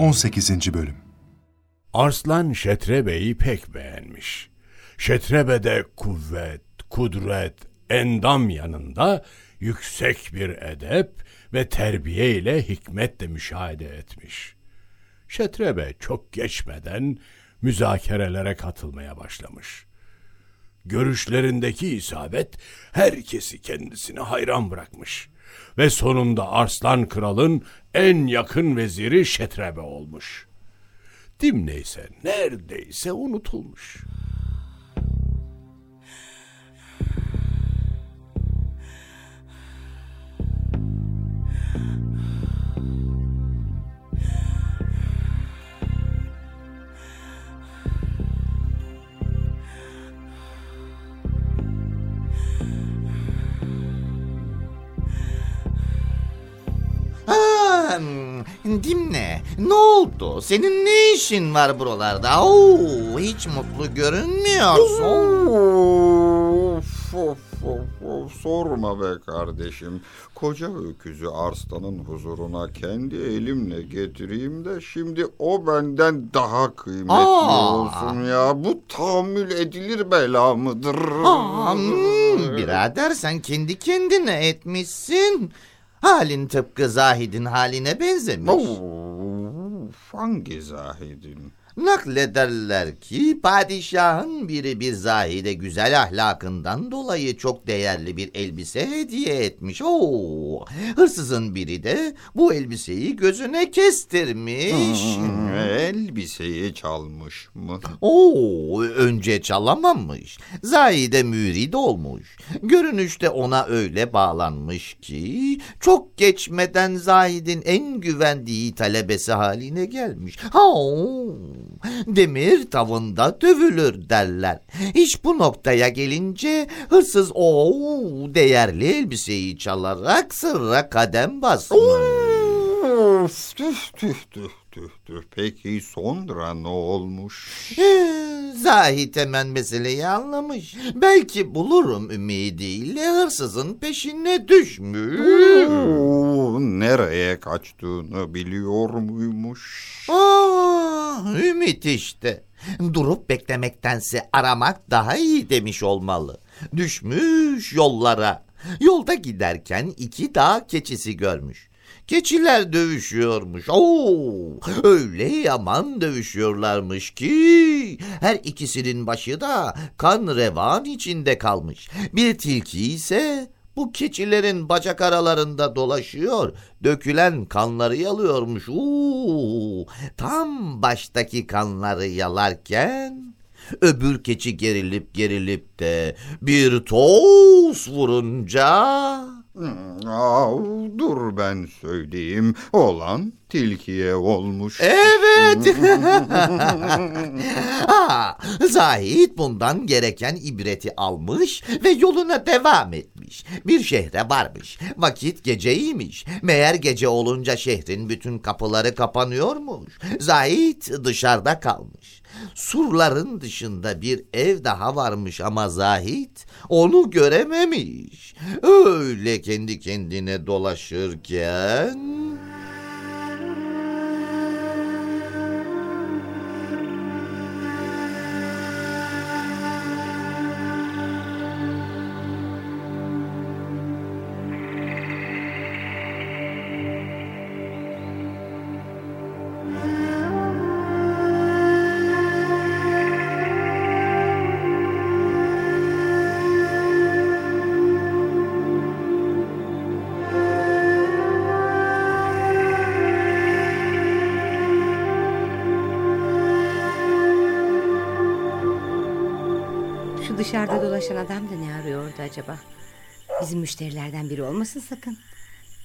18. Bölüm Arslan Şetrebe'yi pek beğenmiş. Şetrebe de kuvvet, kudret, endam yanında yüksek bir edep ve terbiye ile hikmet de müşahede etmiş. Şetrebe çok geçmeden müzakerelere katılmaya başlamış. Görüşlerindeki isabet herkesi kendisine hayran bırakmış ve sonunda Arslan Kral'ın en yakın veziri Şetrebe olmuş. Dimne ise neredeyse unutulmuş. Dimne, ne oldu? Senin ne işin var buralarda? Oo, hiç mutlu görünmüyorsun. Of, of, of, of, sorma be kardeşim. Koca öküzü Arslan'ın huzuruna kendi elimle getireyim de şimdi o benden daha kıymetli Aa. olsun ya. Bu tahammül edilir bela mıdır? Aa, hmm, birader sen kendi kendine etmişsin. Halin tıpkı Zahid'in haline benzemiş. Of, hangi zahidin? Naklederler ki padişahın biri bir zahide güzel ahlakından dolayı çok değerli bir elbise hediye etmiş. Oo, hırsızın biri de bu elbiseyi gözüne kestirmiş. Hmm, elbiseyi çalmış mı? Oo, önce çalamamış. Zahide mürid olmuş. Görünüşte ona öyle bağlanmış ki çok geçmeden Zahid'in en güvendiği talebesi haline gelmiş. Ha, demir tavında dövülür derler. İş bu noktaya gelince hırsız o değerli elbiseyi çalarak sırra kadem basmış. Of, tüh tüh tüh tüh tüh. Peki sonra ne olmuş? Ee, Zahit hemen meseleyi anlamış. Belki bulurum ümidiyle hırsızın peşine düşmüş. Oo, nereye kaçtığını biliyor muymuş? Aa, ümit işte. Durup beklemektense aramak daha iyi demiş olmalı. Düşmüş yollara. Yolda giderken iki dağ keçisi görmüş. Keçiler dövüşüyormuş. Oo, öyle yaman dövüşüyorlarmış ki her ikisinin başı da kan revan içinde kalmış. Bir tilki ise bu keçilerin bacak aralarında dolaşıyor, dökülen kanları yalıyormuş. Oo, tam baştaki kanları yalarken öbür keçi gerilip gerilip de bir toz vurunca Hmm, Aa, dur ben söyleyeyim. Olan tilkiye olmuş. Evet. ha, Zahid bundan gereken ibreti almış ve yoluna devam etmiş. Bir şehre varmış. Vakit geceymiş. Meğer gece olunca şehrin bütün kapıları kapanıyormuş. Zahid dışarıda kalmış. Surların dışında bir ev daha varmış ama Zahid onu görememiş. Öyle kendi kendine dolaşırken... Şu dışarıda dolaşan adam da ne arıyor orada acaba? Bizim müşterilerden biri olmasın sakın.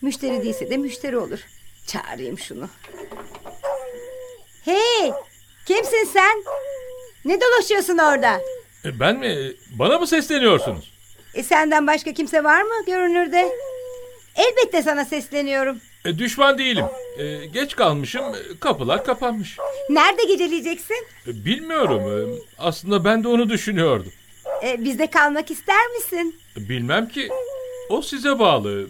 Müşteri değilse de müşteri olur. Çağırayım şunu. Hey! Kimsin sen? Ne dolaşıyorsun orada? E, Ben mi? Bana mı sesleniyorsunuz? E, senden başka kimse var mı görünürde? Elbette sana sesleniyorum. E, düşman değilim. E, geç kalmışım. e, Kapılar kapanmış. Nerede geceleyeceksin? E, bilmiyorum. e, aslında ben de onu düşünüyordum. E, bizde kalmak ister misin? Bilmem ki. O size bağlı.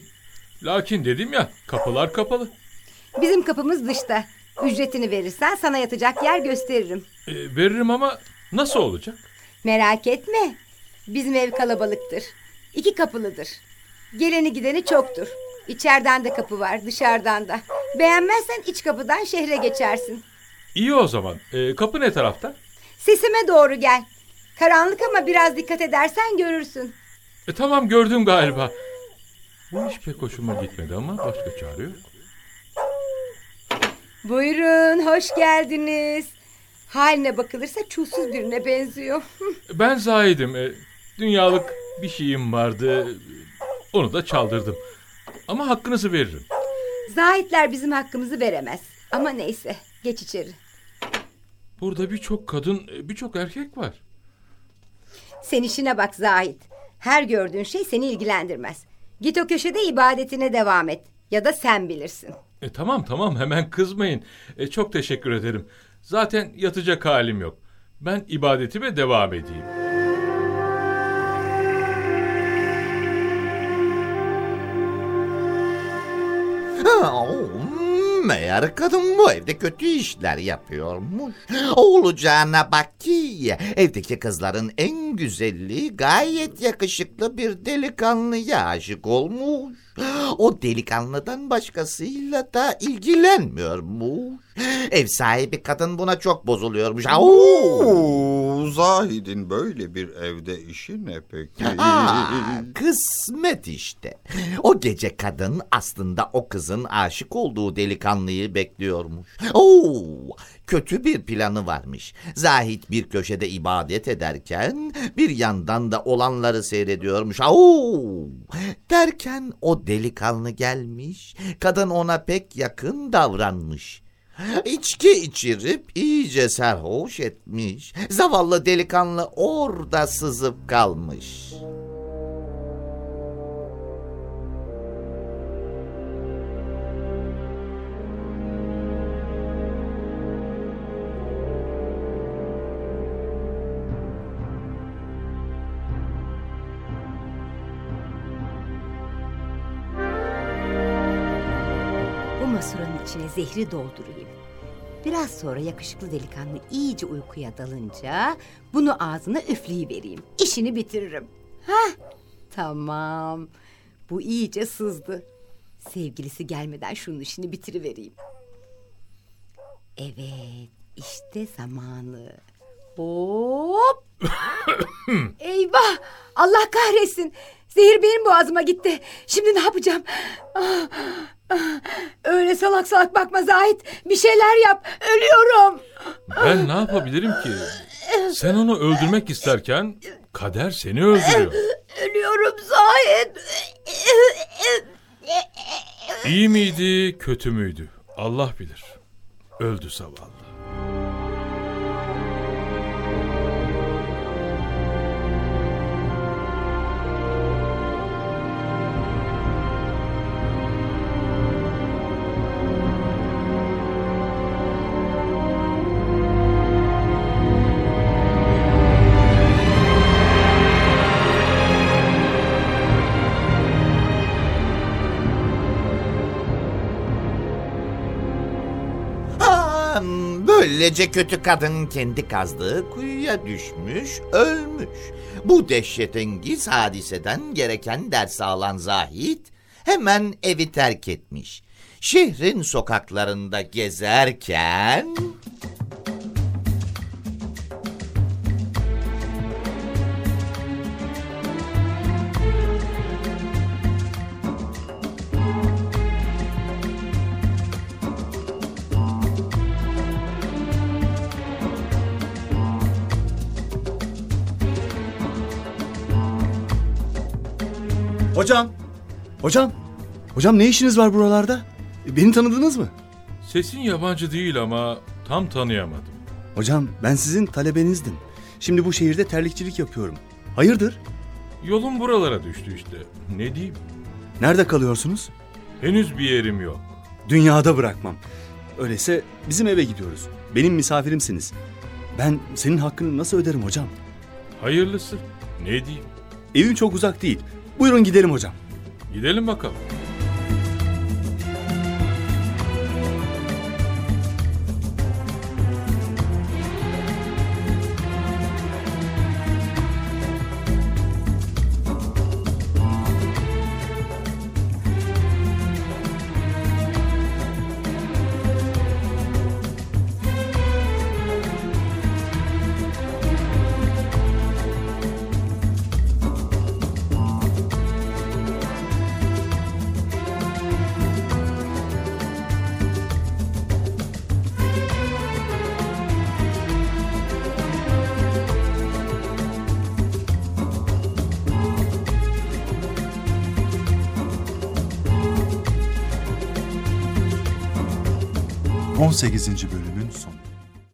Lakin dedim ya kapılar kapalı. Bizim kapımız dışta. Ücretini verirsen sana yatacak yer gösteririm. E, veririm ama nasıl olacak? Merak etme. Bizim ev kalabalıktır. İki kapılıdır. Geleni gideni çoktur. İçeriden de kapı var dışarıdan da. Beğenmezsen iç kapıdan şehre geçersin. İyi o zaman. E, kapı ne tarafta? Sesime doğru gel. Karanlık ama biraz dikkat edersen görürsün. E, tamam gördüm galiba. Bu iş pek hoşuma gitmedi ama başka çare yok. Buyurun hoş geldiniz. Haline bakılırsa çulsuz birine benziyor. Ben Zahid'im. E, dünyalık bir şeyim vardı. Onu da çaldırdım. Ama hakkınızı veririm. Zahitler bizim hakkımızı veremez. Ama neyse geç içeri. Burada birçok kadın, e, birçok erkek var. Sen işine bak Zahit. Her gördüğün şey seni ilgilendirmez. Git o köşede ibadetine devam et. Ya da sen bilirsin. E, tamam tamam hemen kızmayın. E, çok teşekkür ederim. Zaten yatacak halim yok. Ben ibadetime devam edeyim. Ha, o, Meğer kadın bu evde kötü işler yapıyormuş. Olacağına bak ki evdeki kızların en güzeli gayet yakışıklı bir delikanlıya aşık olmuş. O delikanlıdan başkasıyla da ilgilenmiyormuş. Ev sahibi kadın buna çok bozuluyormuş. Oo, Zahid'in böyle bir evde işi ne peki? Aa, kısmet işte. O gece kadın aslında o kızın aşık olduğu delikanlıyı bekliyormuş. Oo, kötü bir planı varmış. Zahit bir köşede ibadet ederken bir yandan da olanları seyrediyormuş. Oo, derken o delikanlı gelmiş. Kadın ona pek yakın davranmış. İçki içirip iyice serhoş etmiş. Zavallı delikanlı orada sızıp kalmış. Masuranın içine zehri doldurayım. Biraz sonra yakışıklı delikanlı iyice uykuya dalınca bunu ağzına üfleyivereyim. İşini bitiririm. Hah, tamam. Bu iyice sızdı. Sevgilisi gelmeden şunun işini bitirivereyim. Evet, işte zamanı. Hop! Eyvah! Allah kahretsin. Zehir benim boğazıma gitti. Şimdi ne yapacağım? Ah, ah. Öyle salak salak bakma Zahit. Bir şeyler yap. Ölüyorum. Ben ne yapabilirim ki? Sen onu öldürmek isterken kader seni öldürüyor. Ölüyorum Zahit. İyi miydi, kötü müydü? Allah bilir. Öldü zavallı. Böylece kötü kadın kendi kazdığı kuyuya düşmüş, ölmüş. Bu dehşetengiz hadiseden gereken ders alan Zahit hemen evi terk etmiş. Şehrin sokaklarında gezerken... Hocam! Hocam! Hocam ne işiniz var buralarda? Beni tanıdınız mı? Sesin yabancı değil ama tam tanıyamadım. Hocam ben sizin talebenizdim. Şimdi bu şehirde terlikçilik yapıyorum. Hayırdır? Yolum buralara düştü işte. Ne diyeyim? Nerede kalıyorsunuz? Henüz bir yerim yok. Dünyada bırakmam. Öyleyse bizim eve gidiyoruz. Benim misafirimsiniz. Ben senin hakkını nasıl öderim hocam? Hayırlısı. Ne diyeyim? Evim çok uzak değil. Buyurun gidelim hocam. Gidelim bakalım. 18. Bölüm